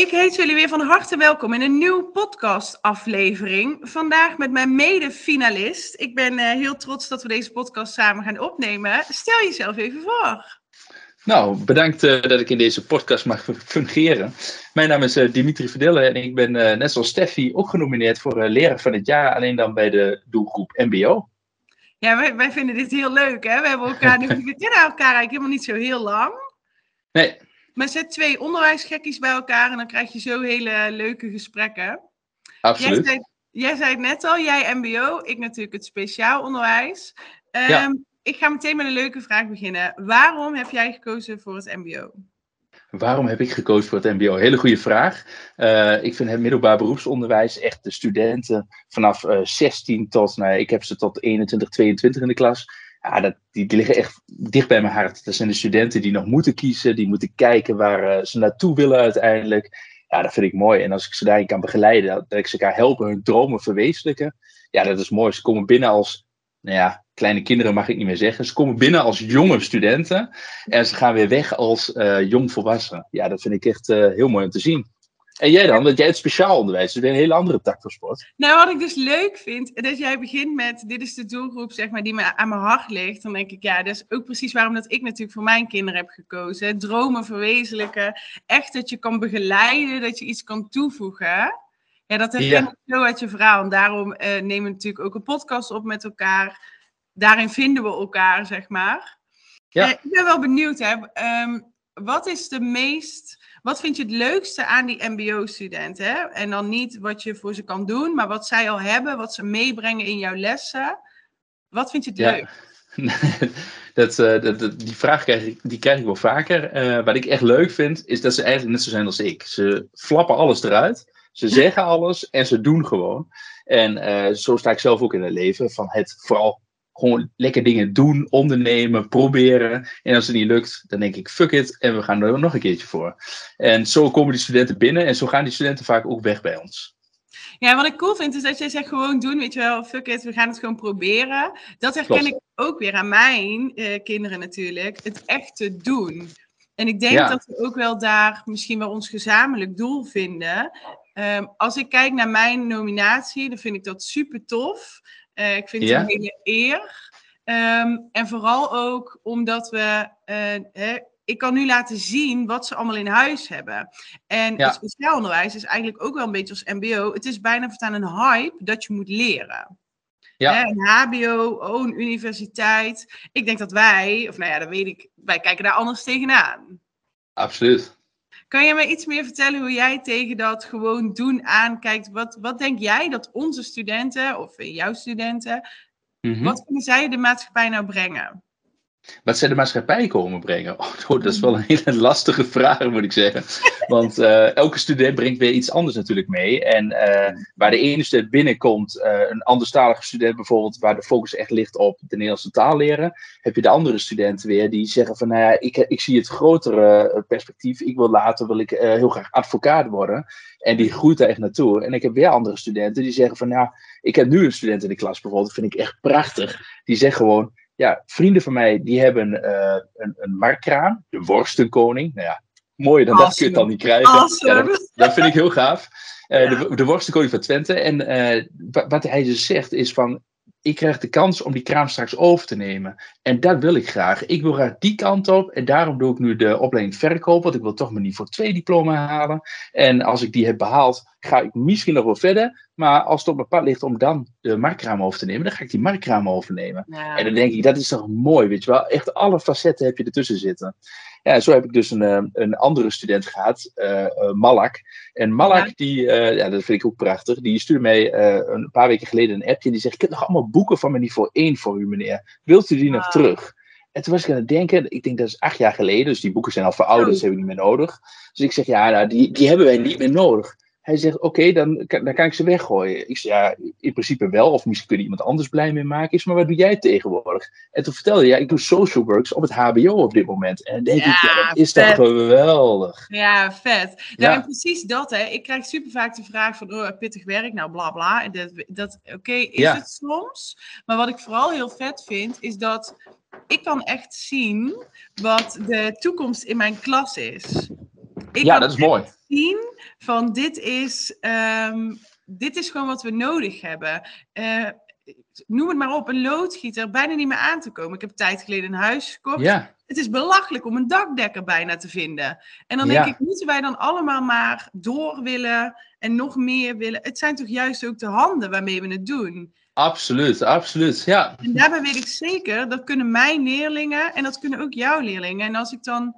Ik heet jullie weer van harte welkom in een nieuwe podcast-aflevering. Vandaag met mijn mede-finalist. Ik ben uh, heel trots dat we deze podcast samen gaan opnemen. Stel jezelf even voor. Nou, bedankt uh, dat ik in deze podcast mag fungeren. Mijn naam is uh, Dimitri Verdille en ik ben net zoals Steffi ook genomineerd voor leraar van het jaar, alleen dan bij de doelgroep MBO. Ja, wij, wij vinden dit heel leuk, hè? We hebben elkaar nu, we kennen elkaar eigenlijk helemaal niet zo heel lang. Nee. Maar zet twee onderwijsgekkies bij elkaar en dan krijg je zo hele leuke gesprekken. Absoluut. Jij zei, jij zei het net al, jij MBO, ik natuurlijk het speciaal onderwijs. Um, Ja. Ik ga meteen met een leuke vraag beginnen. Waarom heb jij gekozen voor het MBO? Waarom heb ik gekozen voor het MBO? Hele goede vraag. Uh, ik vind het middelbaar beroepsonderwijs echt de studenten vanaf uh, 16 tot, nou, ik heb ze tot 21, 22 in de klas. Ja, dat, die, die, liggen echt dicht bij mijn hart. Dat zijn de studenten die nog moeten kiezen, die moeten kijken waar uh, ze naartoe willen uiteindelijk. Ja, dat vind ik mooi. En als ik ze daarin kan begeleiden, dat ik ze kan helpen hun dromen verwezenlijken. Ja, dat is mooi. Ze komen binnen als, nou ja, kleine kinderen mag ik niet meer zeggen. Ze komen binnen als jonge studenten en ze gaan weer weg als uh, jongvolwassenen. Ja, dat vind ik echt uh, heel mooi om te zien. En jij dan? Want jij het speciaal onderwijs, dus weer een hele andere tak van sport. Nou, wat ik dus leuk vind, dat jij begint met, dit is de doelgroep zeg maar, die me aan mijn hart ligt. Dan denk ik, ja, dat is ook precies waarom dat ik natuurlijk voor mijn kinderen heb gekozen. Dromen verwezenlijken, echt dat je kan begeleiden, dat je iets kan toevoegen. Ja, dat herken ik ja. zo uit je verhaal. En daarom uh, nemen we natuurlijk ook een podcast op met elkaar. Daarin vinden we elkaar, zeg maar. Ja. Uh, ik ben wel benieuwd, hè. Um, wat is de meest... Wat vind je het leukste aan die mbo-studenten? En dan niet wat je voor ze kan doen, maar wat zij al hebben, wat ze meebrengen in jouw lessen. Wat vind je het ja. leuk? dat, uh, dat, dat, die vraag krijg ik, die krijg ik wel vaker. Uh, wat ik echt leuk vind, is dat ze eigenlijk net zo zijn als ik. Ze flappen alles eruit, ze zeggen alles en ze doen gewoon. En uh, zo sta ik zelf ook in het leven, van het vooral gewoon lekker dingen doen, ondernemen, proberen. En als het niet lukt, dan denk ik, fuck it, en we gaan er nog een keertje voor. En zo komen die studenten binnen en zo gaan die studenten vaak ook weg bij ons. Ja, wat ik cool vind is dat jij zegt gewoon doen, weet je wel, fuck it, we gaan het gewoon proberen. Dat herken Klopt. ik ook weer aan mijn uh, kinderen natuurlijk, het echt te doen. En ik denk Ja. dat we ook wel daar misschien wel ons gezamenlijk doel vinden. Um, als ik kijk naar mijn nominatie, dan vind ik dat super tof. Uh, ik vind het Ja. een hele eer. Um, en vooral ook omdat we, uh, hè, ik kan nu laten zien wat ze allemaal in huis hebben. En Ja. het speciaal onderwijs is eigenlijk ook wel een beetje als MBO. Het is bijna voortaan een hype dat je moet leren. Ja. Hè, een HBO, oh, een universiteit. Ik denk dat wij, of nou ja, dat weet ik, wij kijken daar anders tegenaan. Absoluut. Kan je me iets meer vertellen hoe jij tegen dat gewoon doen aankijkt? Wat, wat denk jij dat onze studenten, of jouw studenten, Mhm. wat kunnen zij de maatschappij nou brengen? Wat zij de maatschappij komen brengen? Oh, dat is wel een hele lastige vraag, moet ik zeggen. Want uh, elke student brengt weer iets anders natuurlijk mee. En uh, waar de ene student binnenkomt, uh, een anderstalige student bijvoorbeeld, waar de focus echt ligt op de Nederlandse taal leren, heb je de andere studenten weer die zeggen van, nou ja, ik, ik zie het grotere perspectief. Ik wil later wil ik heel graag advocaat worden. En die groeit daar echt naartoe. En ik heb weer andere studenten die zeggen van, nou, ik heb nu een student in de klas bijvoorbeeld, dat vind ik echt prachtig. Die zegt gewoon, ja, vrienden van mij die hebben uh, een, een de worstenkoning. Nou ja, mooier dan awesome. dat kun je het dan niet krijgen. Awesome. Ja, dat, dat, vind ik heel gaaf. Uh, ja. de, de worstenkoning van Twente. En uh, wat hij dus zegt is van, ik krijg de kans om die kraam straks over te nemen. En dat wil ik graag. Ik wil graag die kant op. En daarom doe ik nu de opleiding verkoop. Want ik wil toch mijn niveau 2 diploma halen. En als ik die heb behaald, ga ik misschien nog wel verder. Maar als het op mijn pad ligt om dan de marktkraam over te nemen, dan ga ik die marktkraam overnemen. Ja. En dan denk ik, dat is toch mooi, weet je wel. Echt alle facetten heb je ertussen zitten. Ja, zo heb ik dus een, een andere student gehad, uh, Malak. En Malak, Ja. die, uh, ja, dat vind ik ook prachtig, die stuurde mij een paar weken geleden een appje. Die zegt, ik heb nog allemaal boeken van mijn niveau 1 voor u, meneer. Wilt u die nog Wow. terug? En toen was ik aan het denken, ik denk dat is acht jaar geleden, dus die boeken zijn al verouderd, Zo. dus heb ik niet meer nodig. Dus ik zeg, ja, nou, die, die hebben wij niet meer nodig. Hij zegt, oké, okay, dan, dan kan ik ze weggooien. Ik zeg, ja, in principe wel. Of misschien kun je iemand anders blij mee maken. Zeg, maar wat doe jij tegenwoordig? En toen vertelde hij, ja, ik doe social works op het hbo op dit moment. En dan denk Ja, ik, ja, dat is toch geweldig. Ja, vet. Nou, Ja. en precies dat, hè. Ik krijg super vaak de vraag van, oh, pittig werk, nou, bla, bla. En dat, dat oké, is Ja. het soms. Maar wat ik vooral heel vet vind, is dat ik kan echt zien wat de toekomst in mijn klas is. Ik ja, dat is mooi. zien van dit is, ehm, dit is gewoon wat we nodig hebben. Eh, noem het maar op, een loodgieter, bijna niet meer aan te komen. Ik heb een tijd geleden een huis gekocht. Ja, Het is belachelijk om een dakdekker bijna te vinden. En dan Ja. denk ik, moeten wij dan allemaal maar door willen en nog meer willen? Het zijn toch juist ook de handen waarmee we het doen. absoluut, absoluut. Ja, En daarbij weet ik zeker, dat kunnen mijn leerlingen en dat kunnen ook jouw leerlingen. En als ik dan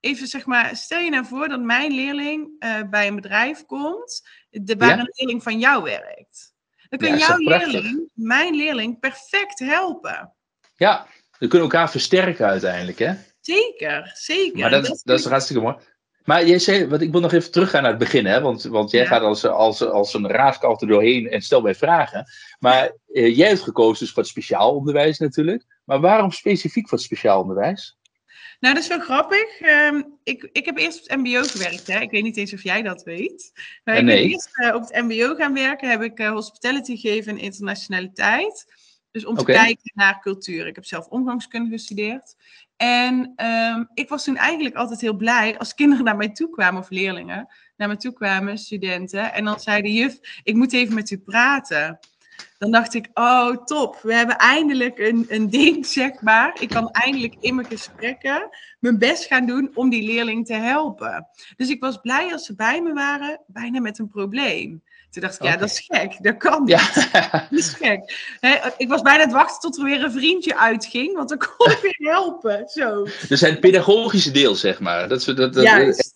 even zeg maar, stel je nou voor dat mijn leerling eh, bij een bedrijf komt, de, waar Ja. een leerling van jou werkt. Dan kan Ja, jouw leerling mijn leerling perfect helpen. ja. We kunnen elkaar versterken uiteindelijk, hè? Zeker, zeker. Maar dat, En dat, is hartstikke mooi. Maar jij zei, want ik wil nog even teruggaan naar het begin, hè? Want, want jij Ja. gaat als, als, als een raaskalt er doorheen en stel mij vragen. Maar eh, jij hebt gekozen dus voor het speciaal onderwijs natuurlijk. Maar waarom specifiek voor het speciaal onderwijs? Nou, dat is wel grappig. Ehm, ik, ik heb eerst op het MBO gewerkt. Hè. Ik weet niet eens of jij dat weet. Maar ik nee. ben eerst eh, op het MBO gaan werken. Heb ik eh, hospitality gegeven en internationaliteit. Dus om te kijken naar cultuur. Ik heb zelf omgangskunde gestudeerd. En ehm, ik was toen eigenlijk altijd heel blij als kinderen naar mij toe kwamen, of leerlingen naar me toe kwamen, studenten. En dan zei de juf, ik moet even met u praten. Dan dacht ik, oh top, we hebben eindelijk een, een ding, zeg maar. Ik kan eindelijk in mijn gesprekken mijn best gaan doen om die leerling te helpen. Dus ik was blij als ze bij me waren, bijna met een probleem. Toen dacht ik, ja, dat is gek, dat kan niet. Ja, Dat is gek. Ik was bijna het wachten tot er weer een vriendje uitging, want dan kon ik weer helpen. Zo. dus het pedagogische deel, zeg maar. Dat, dat, dat, het, Juist.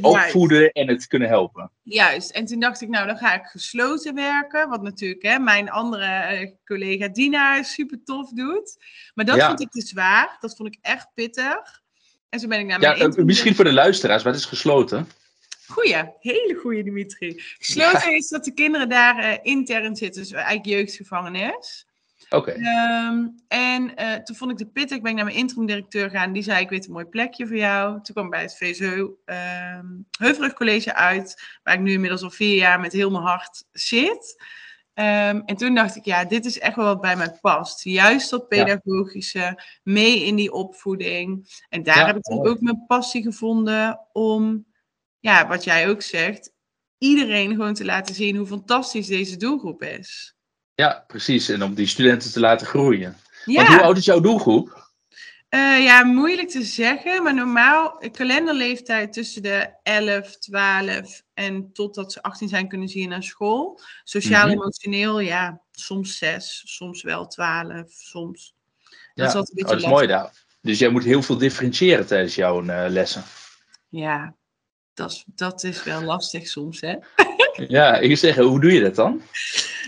opvoeden en het kunnen helpen. Juist. En toen dacht ik, nou, dan ga ik gesloten werken. Wat natuurlijk hè, mijn andere eh, collega Dina super tof doet. Maar dat Ja. vond ik te zwaar. Dat vond ik echt pittig. En zo ben ik naar Ja, mijn eh, misschien voor de luisteraars, maar het is gesloten. Goeie, hele goede Dimitri. Gesloten is dat de kinderen daar eh, intern zitten, dus eigenlijk jeugdgevangenis. Oké. Ehm, en eh, toen vond ik de pittig, ben ik naar mijn interim directeur gaan. Die zei, ik weet een mooi plekje voor jou. Toen kwam ik bij het VSO ehm Heuvelrug College uit, waar ik nu inmiddels al vier jaar met heel mijn hart zit. Ehm, en toen dacht ik, ja, dit is echt wel wat bij mij past. Juist dat Ja. pedagogische, mee in die opvoeding. En daar Ja, heb ik mooi. ook mijn passie gevonden om, ja, wat jij ook zegt, iedereen gewoon te laten zien hoe fantastisch deze doelgroep is. Ja, precies. En om die studenten te laten groeien. Ja. Want hoe oud is jouw doelgroep? Eh, ja, moeilijk te zeggen, maar normaal, een kalenderleeftijd tussen de 11, 12 en totdat ze 18 zijn kunnen ze hier naar school. Sociaal, Mhm. ja, soms 6, soms wel 12, soms. Ja, is altijd een beetje oh, dat is mooi daar. Dus jij moet heel veel differentiëren tijdens jouw eh, lessen. Ja, dat is, dat is wel lastig soms, hè? Ja, ik zeg, hoe doe je dat dan?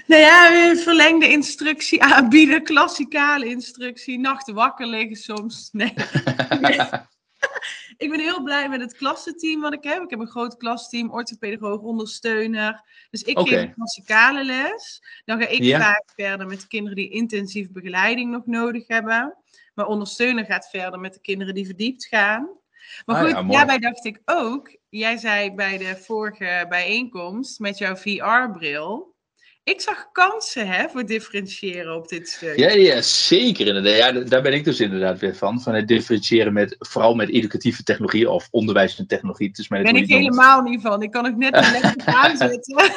Nou ja, verlengde instructie aanbieden, klassikale instructie, nachten wakker liggen soms. Nee. ik ben heel blij met het klassenteam wat ik heb. Ik heb een groot klasteam, orthopedagoog, ondersteuner. Dus ik geef een klassikale les. Dan ga ik Ja. vaak verder met de kinderen die intensief begeleiding nog nodig hebben. Mijn ondersteuner gaat verder met de kinderen die verdiept gaan. Maar Ah goed, ja, daarbij dacht ik ook, jij zei bij de vorige bijeenkomst met jouw VR-bril. Ik zag kansen hè, voor differentiëren op dit stuk. Ja, ja, zeker inderdaad. Ja, d- daar ben ik dus inderdaad weer van. Van het differentiëren met, vooral met educatieve technologie of onderwijs en technologie. Net ben ik helemaal niet van. Ik kan ook net een lekker aanzetten.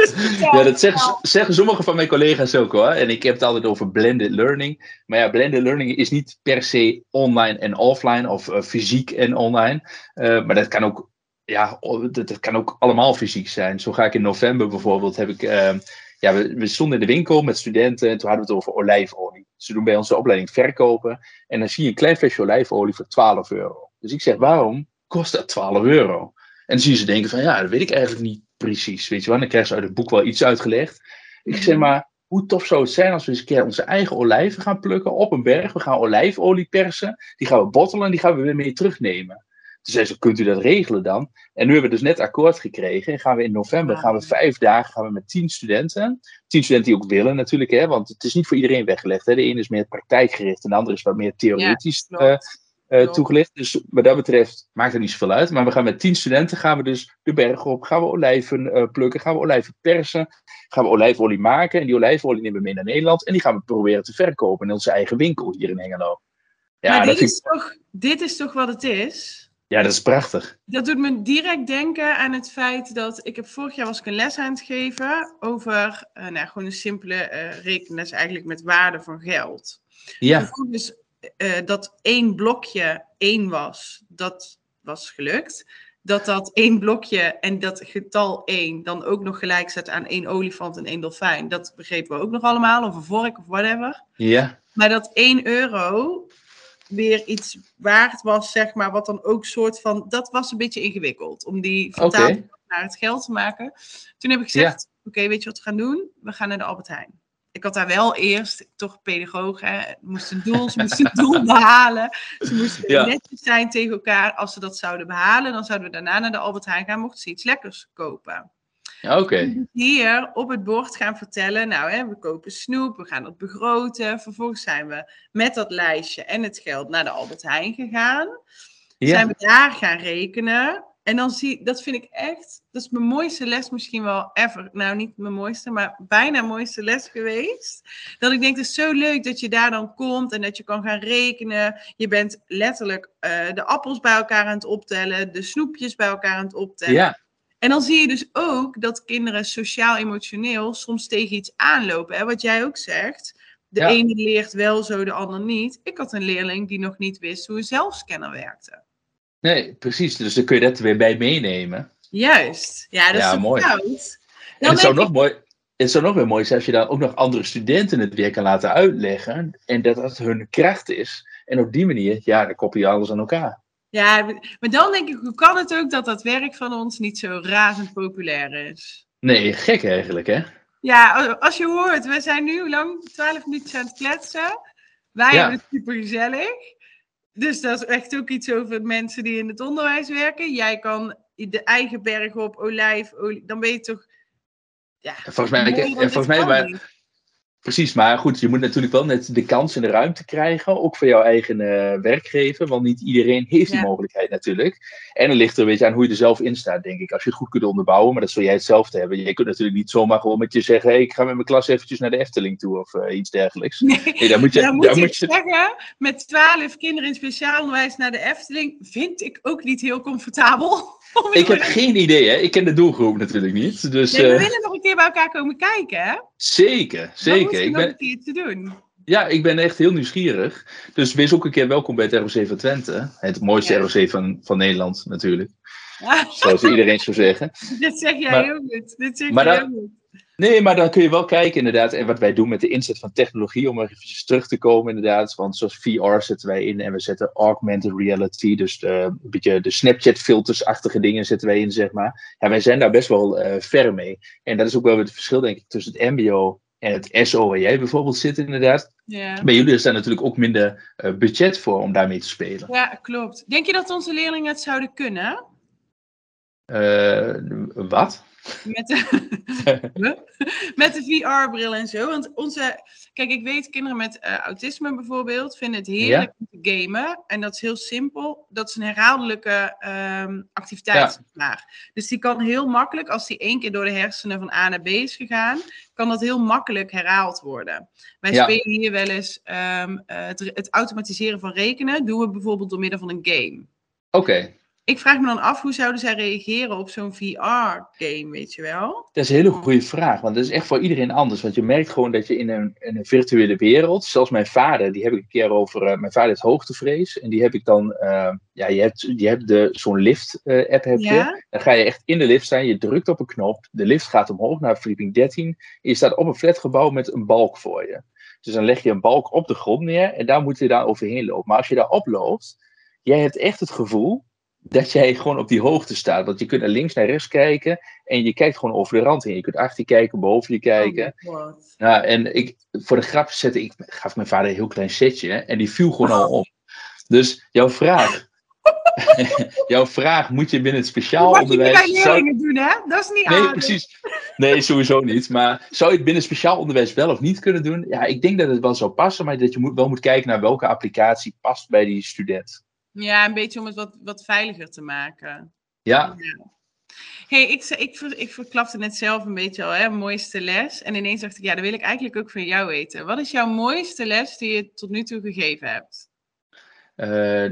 Dus Ja, dat zeggen, zeggen sommige van mijn collega's ook hoor. En ik heb het altijd over blended learning. Maar ja, blended learning is niet per se online en offline of eh, fysiek en online. Eh, maar dat kan ook, ja, dat, dat kan ook allemaal fysiek zijn. Zo ga ik in november bijvoorbeeld, heb ik, eh, ja, we, we stonden in de winkel met studenten en toen hadden we het over olijfolie. Ze doen bij onze opleiding verkopen. En dan zie je een klein flesje olijfolie voor 12 euro. Dus ik zeg, waarom kost dat 12 euro? En dan zie je ze denken van, ja, dat weet ik eigenlijk niet precies. Weet je wel, dan krijgen ze uit het boek wel iets uitgelegd. Ik zeg maar, hoe tof zou het zijn als we eens een keer onze eigen olijven gaan plukken op een berg. We gaan olijfolie persen, die gaan we bottelen en die gaan we weer mee terugnemen. Toen zei ze, kunt u dat regelen dan? En nu hebben we dus net akkoord gekregen. En gaan we in november, gaan we vijf dagen, gaan we met tien studenten. Tien studenten die ook willen natuurlijk, hè, want het is niet voor iedereen weggelegd. Hè. De ene is meer praktijkgericht en de andere is wat meer theoretisch. Eh, toegelicht. Dus wat dat betreft maakt het niet zoveel uit. Maar we gaan met tien studenten gaan we dus de berg op. Gaan we olijven eh, plukken. Gaan we olijven persen. Gaan we olijfolie maken. En die olijfolie nemen we mee naar Nederland. En die gaan we proberen te verkopen in onze eigen winkel hier in Hengelo. Ja, maar dit is, toch, dit is toch wat het is? Ja, dat is prachtig. Dat doet me direct denken aan het feit dat ik heb vorig jaar was ik een les aan het geven over uh, nou, gewoon een simpele rekenles eigenlijk met waarde van geld. Ja. Dus uh, dat één blokje één was, dat was gelukt. Dat dat één blokje en dat getal één dan ook nog gelijk staat aan één olifant en één dolfijn. Dat begrepen we ook nog allemaal, of een vork of whatever. Ja. Maar dat 1 euro weer iets waard was, zeg maar, wat dan ook soort van, dat was een beetje ingewikkeld om die vertaling naar het geld te maken. Toen heb ik gezegd, oké, weet je wat we gaan doen? We gaan naar de Albert Heijn. Ik had daar wel eerst, toch pedagoog, hè, moest een doel, ze moesten een doel behalen. Ze moesten Ja. netjes zijn tegen elkaar. Als ze dat zouden behalen, dan zouden we daarna naar de Albert Heijn gaan, mochten ze iets lekkers kopen Ja, Oké. hier op het bord gaan vertellen, nou hè, we kopen snoep, we gaan dat begroten. Vervolgens zijn we met dat lijstje en het geld naar de Albert Heijn gegaan. Zijn Ja. we daar gaan rekenen. En dan zie dat vind ik echt, dat is mijn mooiste les misschien wel ever. Nou, niet mijn mooiste, maar bijna mooiste les geweest. Dat ik denk, het is zo leuk dat je daar dan komt en dat je kan gaan rekenen. Je bent letterlijk eh, de appels bij elkaar aan het optellen, de snoepjes bij elkaar aan het optellen. Ja. En dan zie je dus ook dat kinderen sociaal-emotioneel soms tegen iets aanlopen. Hè? Wat jij ook zegt. De Ja. ene leert wel zo, de ander niet. Ik had een leerling die nog niet wist hoe een zelfscanner werkte. Nee, precies. Dus dan kun je dat er weer bij meenemen. Juist. Ja, dat Ja, is toch mooi. En Dan het zou, nog mooi, het zou nog weer mooi zijn als je dan ook nog andere studenten het weer kan laten uitleggen. En dat dat hun kracht is. En op die manier, ja, dan koppel je alles aan elkaar. Ja, maar dan denk ik, hoe kan het ook dat dat werk van ons niet zo razend populair is? Nee, gek eigenlijk, hè? Ja, als je hoort, we zijn nu lang 12 minuten aan het kletsen. Wij Ja. hebben het super gezellig. Dus dat is echt ook iets over mensen die in het onderwijs werken. Jij kan de eigen berg op, olijf, dan ben je toch... Ja, Volgens mij, volgens mij. Precies. Maar goed, je moet natuurlijk wel net de kans en de ruimte krijgen. Ook voor jouw eigen eh, werkgever. Want niet iedereen heeft die Ja. mogelijkheid natuurlijk. En dan ligt er een beetje aan hoe je er zelf in staat, denk ik. Als je het goed kunt onderbouwen. Maar dat zul jij hetzelfde hebben. Je kunt natuurlijk niet zomaar gewoon met je zeggen... Hey, ik ga met mijn klas eventjes naar de Efteling toe. Of eh, iets dergelijks. Nee, Nee, daar moet je... moet daar moet je zeggen, met twaalf kinderen in speciaal onderwijs naar de Efteling, vind ik ook niet heel comfortabel. Ik heb geen idee, hè. Ik ken de doelgroep natuurlijk niet. Dus Nee, we eh, willen nog een keer bij elkaar komen kijken, hè? zeker, zeker. Ik nog ben, een keer te doen. ja, ik ben echt heel nieuwsgierig. Dus wees ook een keer welkom bij het ROC van Twente. Het mooiste Ja. ROC van, van Nederland natuurlijk. Ja, Zoals iedereen zou zeggen. dit zeg jij Maar- heel goed. Dit zeg maar jij heel goed. Nee, maar dan kun je wel kijken inderdaad. En wat wij doen met de inzet van technologie. Om er eventjes terug te komen inderdaad. Want zoals VR zetten wij in. En we zetten augmented reality. Dus de, een beetje de Snapchat filters-achtige dingen zetten wij in zeg maar. Ja, wij zijn daar best wel eh, ver mee. En dat is ook wel het verschil denk ik tussen het mbo en het SO waar jij bijvoorbeeld zit inderdaad. Ja. Bij jullie is daar natuurlijk ook minder eh, budget voor om daarmee te spelen. ja, klopt. Denk je dat onze leerlingen het zouden kunnen? Eh, wat? Met de, met de VR-bril en zo. Want onze, kijk, ik weet kinderen met eh, autisme bijvoorbeeld vinden het heerlijk om te gamen. En dat is heel simpel. Dat is een herhaaldelijke ehm, activiteit. Ja. Dus die kan heel makkelijk, als die één keer door de hersenen van A naar B is gegaan, kan dat heel makkelijk herhaald worden. Wij Ja. spelen hier wel eens ehm, eh, het, het automatiseren van rekenen. Doen we bijvoorbeeld door middel van een game. Oké, Ik vraag me dan af, hoe zouden zij reageren op zo'n VR-game, weet je wel? Dat is een hele goede vraag, want dat is echt voor iedereen anders. Want je merkt gewoon dat je in een, in een virtuele wereld, zelfs mijn vader, die heb ik een keer over, eh, mijn vader heeft hoogtevrees. En die heb ik dan, eh, ja, je hebt, je hebt de, zo'n lift-app heb je. Ja? Dan ga je echt in de lift staan, je drukt op een knop, de lift gaat omhoog naar verdieping 13. Je staat op een flatgebouw met een balk voor je. Dus dan leg je een balk op de grond neer en daar moet je daar overheen lopen. Maar als je daar oploopt, jij hebt echt het gevoel dat jij gewoon op die hoogte staat. Want je kunt naar links, naar rechts kijken en je kijkt gewoon over de rand heen. Je kunt achter je kijken, boven je kijken. Oh my God. Nou, en ik, voor de grap zette ik, gaf mijn vader een heel klein setje en die viel gewoon al om. Dus jouw vraag, jouw vraag, moet je binnen het speciaal Wat je onderwijs... zou- leerlingen doen, hè? Dat is niet Nee, aardig. precies. Nee, sowieso niet. Maar zou je het binnen speciaal onderwijs wel of niet kunnen doen? Ja, ik denk dat het wel zou passen, maar dat je moet, wel moet kijken naar welke applicatie past bij die student. Ja, een beetje om het wat, wat veiliger te maken. Ja, hey, ik, ik, ver- ik verklapte net zelf een beetje al, hè, mooiste les. En ineens dacht ik, ja, dat wil ik eigenlijk ook van jou weten. Wat is jouw mooiste les die je tot nu toe gegeven hebt?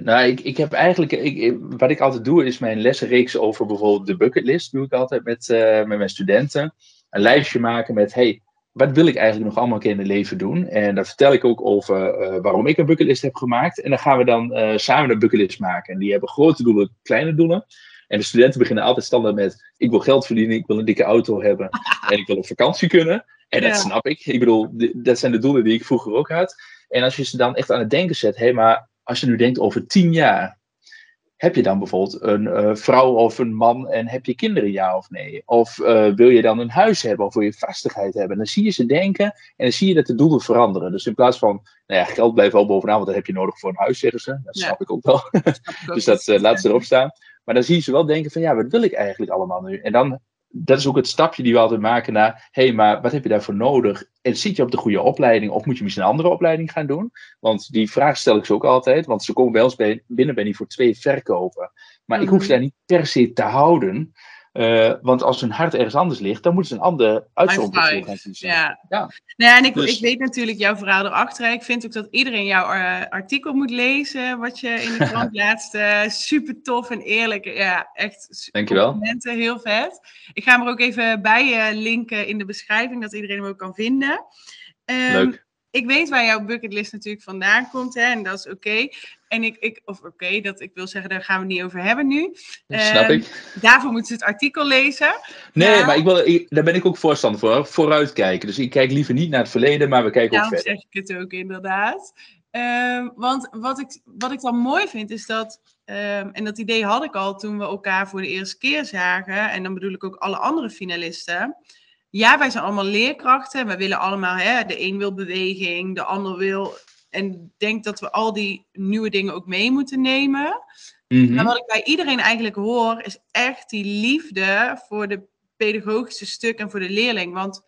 nou, ik, ik heb eigenlijk, ik, wat ik altijd doe, is mijn lessenreeks over bijvoorbeeld de bucketlist, doe ik altijd met, met mijn studenten. Een lijstje maken met, hey, wat wil ik eigenlijk nog allemaal in het leven doen? En daar vertel ik ook over uh, waarom ik een bucketlist heb gemaakt. En dan gaan we dan uh, samen een bucketlist maken. En die hebben grote doelen, kleine doelen. En de studenten beginnen altijd standaard met: ik wil geld verdienen, ik wil een dikke auto hebben en ik wil op vakantie kunnen. En dat snap ik. Ik bedoel, dat zijn de doelen die ik vroeger ook had. En als je ze dan echt aan het denken zet, hé, hey, maar als je nu denkt over tien jaar, heb je dan bijvoorbeeld een uh, vrouw of een man en heb je kinderen, ja of nee? Of uh, wil je dan een huis hebben of wil je vastigheid hebben? dan zie je ze denken en dan zie je dat de doelen veranderen. Dus in plaats van, nou ja, geld blijft wel bovenaan, want dat heb je nodig voor een huis, zeggen ze. Dat snap ik ook wel. dus dat uh, laat ze erop staan. Maar dan zie je ze wel denken van, ja, wat wil ik eigenlijk allemaal nu? En dan dat is ook het stapje die we altijd maken naar, hé, hey, maar wat heb je daarvoor nodig? En zit je op de goede opleiding of moet je misschien een andere opleiding gaan doen? Want die vraag stel ik ze ook altijd, want ze komen bij ons binnen bij die voor twee verkopen. Maar ik hoef ze mhm. daar niet per se te houden. Uh, want als hun hart ergens anders ligt, dan moeten ze een ander uitzondering gaan kiezen. Ja. ja. Nou ja, en ik, dus... ik weet natuurlijk jouw verhaal erachter. Ik vind ook dat iedereen jouw uh, artikel moet lezen, wat je in de krant laatst. Uh, super tof en eerlijk. Ja, echt. Dankjewel. Heel vet. Ik ga hem er ook even bij linken in de beschrijving, dat iedereen hem ook kan vinden. Um, Leuk ik weet waar jouw bucketlist natuurlijk vandaan komt, hè, en dat is oké. En ik, ik of oké, dat ik wil zeggen, daar gaan we het niet over hebben nu. snap ik. Ehm, daarvoor moeten ze het artikel lezen. Nee, maar ik wil, daar ben ik ook voorstander voor, vooruitkijken. Dus ik kijk liever niet naar het verleden, maar we kijken ook verder. zeg ik het ook inderdaad. Um, want wat ik, wat ik dan mooi vind, is dat, um, en dat idee had ik al toen we elkaar voor de eerste keer zagen, en dan bedoel ik ook alle andere finalisten ja, wij zijn allemaal leerkrachten. We willen allemaal, hè, de een wil beweging, de ander wil. En denk dat we al die nieuwe dingen ook mee moeten nemen. Mm Maar wat ik bij iedereen eigenlijk hoor, is echt die liefde voor de pedagogische stuk en voor de leerling. Want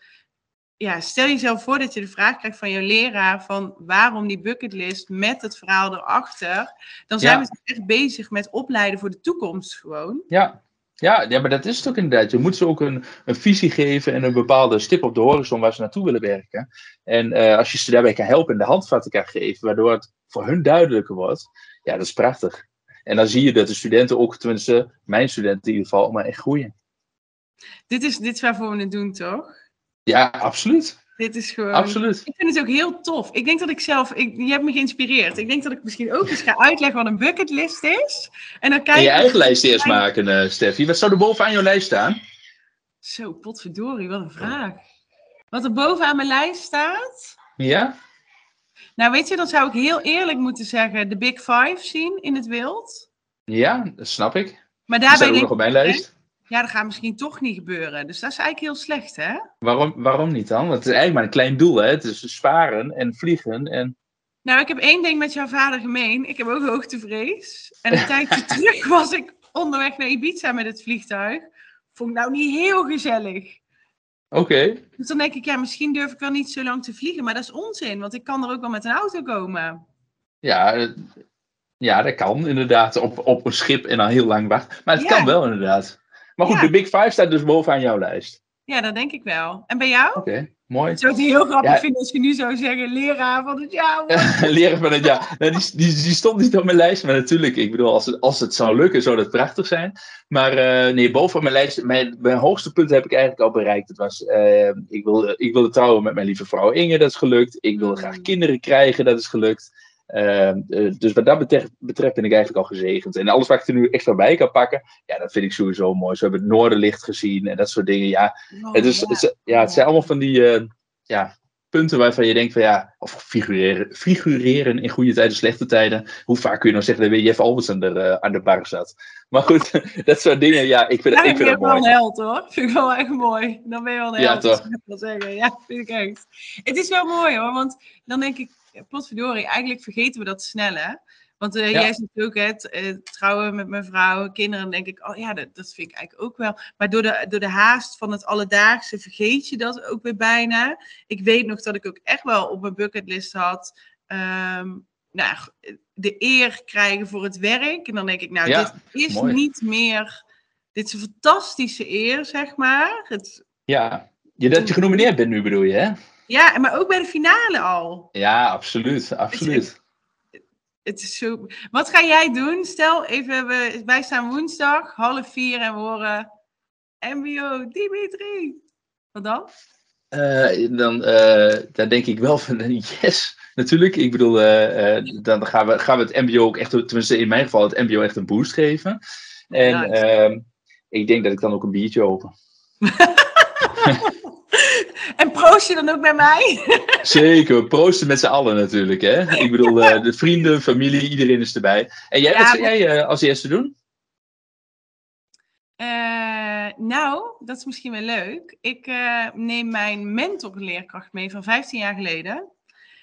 ja, stel jezelf voor dat je de vraag krijgt van je leraar van waarom die bucketlist met het verhaal erachter. Dan zijn we echt bezig met opleiden voor de toekomst gewoon. Ja, ja, ja, maar dat is het ook inderdaad. Je moet ze ook een, een visie geven en een bepaalde stip op de horizon waar ze naartoe willen werken. En uh, als je ze daarbij kan helpen en de handvatten kan geven, waardoor het voor hun duidelijker wordt, ja, dat is prachtig. En dan zie je dat de studenten ook, tenminste mijn studenten in ieder geval, maar echt groeien. Dit is, dit is waarvoor we het doen, toch? Ja, absoluut. Dit is gewoon. Absoluut. Ik vind het ook heel tof. Ik denk dat ik zelf. Ik, je hebt me geïnspireerd. Ik denk dat ik misschien ook eens ga uitleggen wat een bucketlist is. En dan kijk en je eigen lijst eerst maken, uh, Steffi. Wat zou er bovenaan jouw lijst staan? Zo, potverdorie, wat een vraag. Wat er bovenaan mijn lijst staat? Ja? Nou, weet je, dan zou ik heel eerlijk moeten zeggen: de Big Five zien in het wild. Ja, dat snap ik. Maar daarbij. Dat ook nog op mijn lijst ja, dat gaat misschien toch niet gebeuren. Dus dat is eigenlijk heel slecht, hè? Waarom, waarom niet dan? Want het is eigenlijk maar een klein doel, hè? Het is sparen en vliegen en... Nou, ik heb één ding met jouw vader gemeen. Ik heb ook hoogtevrees. En een tijdje terug was ik onderweg naar Ibiza met het vliegtuig. Vond ik nou niet heel gezellig. Oké. Dus dan denk ik, ja, misschien durf ik wel niet zo lang te vliegen. Maar dat is onzin, want ik kan er ook wel met een auto komen. Ja, ja dat kan inderdaad. Op, op een schip en dan heel lang wachten. Maar het kan wel inderdaad. Maar goed, de Big Five staat dus bovenaan jouw lijst. Ja, dat denk ik wel. En bij jou? Oké, mooi. Ik zou het heel grappig vinden als je nu zou zeggen leraar van het jaar. leraar van het jaar. die, die, die, stond niet op mijn lijst, maar natuurlijk, ik bedoel, als het, als het zou lukken, zou dat prachtig zijn. Maar uh, nee, bovenaan mijn lijst, mijn, mijn hoogste punt heb ik eigenlijk al bereikt. Het was, uh, ik, wilde, ik wilde trouwen met mijn lieve vrouw Inge, dat is gelukt. Ik wilde graag mm. kinderen krijgen, dat is gelukt. Ehm, eh, dus wat dat betreft, betreft, ben ik eigenlijk al gezegend. En alles wat ik er nu extra bij kan pakken, ja, dat vind ik sowieso mooi. Zo hebben het Noorderlicht gezien en dat soort dingen. Ja, oh, het, is, het, ja, het zijn allemaal van die uh, ja, punten waarvan je denkt van ja, of figureren, figureren in goede tijden, slechte tijden. Hoe vaak kun je nou zeggen dat weer Jeff Albertson er uh, aan de bar zat? Maar goed, dat soort dingen, ja, ik vind, ja, ik vind het mooi. wel held hoor. Vind ik wel echt mooi. Dan ben je wel een held. Ja, toch? Zeggen. Ja, vind ik echt. Het is wel mooi hoor, want dan denk ik, potverdorie, eigenlijk vergeten we dat snel, hè? Want uh, jij zegt ook, het uh, trouwen met mijn vrouw, kinderen, denk ik, oh ja, dat, dat vind ik eigenlijk ook wel. Maar door de, door de haast van het alledaagse vergeet je dat ook weer bijna. Ik weet nog dat ik ook echt wel op mijn bucketlist had, um, nou, de eer krijgen voor het werk. En dan denk ik, nou, dit is niet meer, dit is een fantastische eer, zeg maar. Het, ja, je, dat je genomineerd bent nu bedoel je, hè? Ja, maar ook bij de finale al. Ja, absoluut. absoluut. Het, het is zo... Wat ga jij doen? Stel even, we, wij staan woensdag, half vier en we horen MBO Dimitri. Wat dan? Uh, dan, uh, dan denk ik wel van yes, natuurlijk. Ik bedoel, uh, dan gaan we, gaan we het MBO ook echt, tenminste in mijn geval, het MBO echt een boost geven. En. Ehm, ik denk dat ik dan ook een biertje open. en proost je dan ook bij mij? Zeker, proosten met z'n allen natuurlijk. Hè? Ik bedoel, de vrienden, familie, iedereen is erbij. En jij, ja, wat zou jij als eerste doen? nou, dat is misschien wel leuk. Ik uh, neem mijn mentorleerkracht mee van 15 jaar geleden.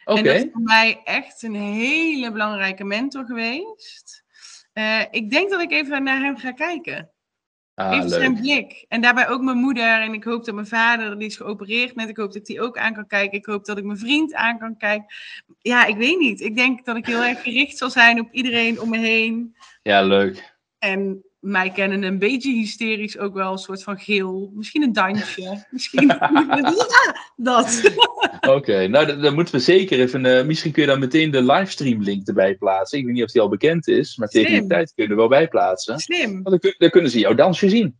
Okay. En dat is voor mij echt een hele belangrijke mentor geweest. Uh, ik denk dat ik even naar hem ga kijken. Ah, leuk. zijn blik. En daarbij ook mijn moeder. En ik hoop dat mijn vader, die is geopereerd net, ik hoop dat die ook aan kan kijken. Ik hoop dat ik mijn vriend aan kan kijken. Ja, ik weet niet. Ik denk dat ik heel erg gericht zal zijn op iedereen om me heen. Ja, leuk. En mij kennen een beetje hysterisch ook wel een soort van geel. Misschien een dansje. Misschien ja, dat. Oké, okay, nou dan moeten we zeker even... Uh, misschien kun je dan meteen de livestream link erbij plaatsen. Ik weet niet of die al bekend is, maar tegen die tijd kun je er wel bij plaatsen. Slim. Want dan, dan kunnen ze jouw dansje zien.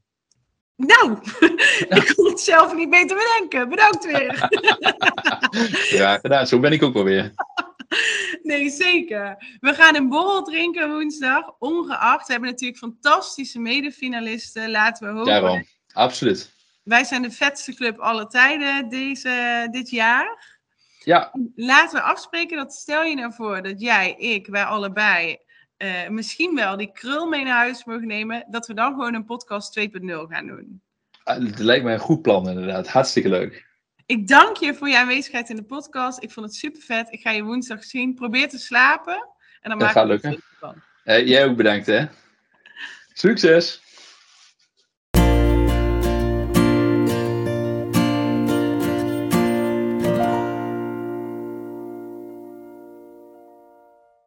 Nou, ik kon het zelf niet beter bedenken. Bedankt weer. ja, gedaan. Zo ben ik ook wel weer. Nee, zeker. We gaan een borrel drinken woensdag, ongeacht. We hebben natuurlijk fantastische medefinalisten. Laten we hopen. Daarom, absoluut. Wij zijn de vetste club alle tijden deze, dit jaar. Ja. Laten we afspreken dat stel je nou voor dat jij, ik, wij allebei uh, misschien wel die krul mee naar huis mogen nemen. Dat we dan gewoon een podcast 2.0 gaan doen. Het lijkt mij een goed plan inderdaad. Hartstikke leuk. Ik dank je voor je aanwezigheid in de podcast. Ik vond het super vet. Ik ga je woensdag zien. Probeer te slapen. En dan dat gaat lukken. Uh, jij ook bedankt hè. Succes!